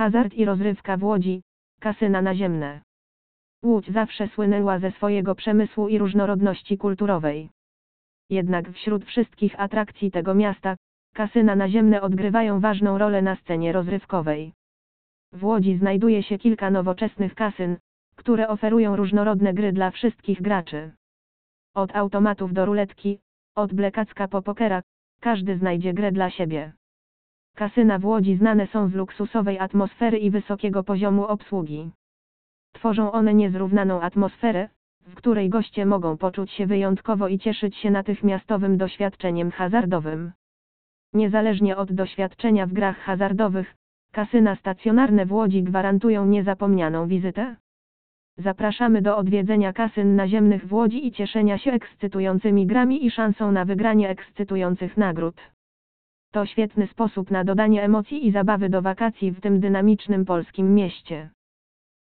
Hazard i rozrywka w Łodzi, kasyna naziemne. Łódź zawsze słynęła ze swojego przemysłu i różnorodności kulturowej. Jednak wśród wszystkich atrakcji tego miasta, kasyna naziemne odgrywają ważną rolę na scenie rozrywkowej. W Łodzi znajduje się kilka nowoczesnych kasyn, które oferują różnorodne gry dla wszystkich graczy. Od automatów do ruletki, od blekacka po pokera, każdy znajdzie grę dla siebie. Kasyna w Łodzi znane są z luksusowej atmosfery i wysokiego poziomu obsługi. Tworzą one niezrównaną atmosferę, w której goście mogą poczuć się wyjątkowo i cieszyć się natychmiastowym doświadczeniem hazardowym. Niezależnie od doświadczenia w grach hazardowych, kasyna stacjonarne w Łodzi gwarantują niezapomnianą wizytę. Zapraszamy do odwiedzenia kasyn naziemnych w Łodzi i cieszenia się ekscytującymi grami i szansą na wygranie ekscytujących nagród. To świetny sposób na dodanie emocji i zabawy do wakacji w tym dynamicznym polskim mieście.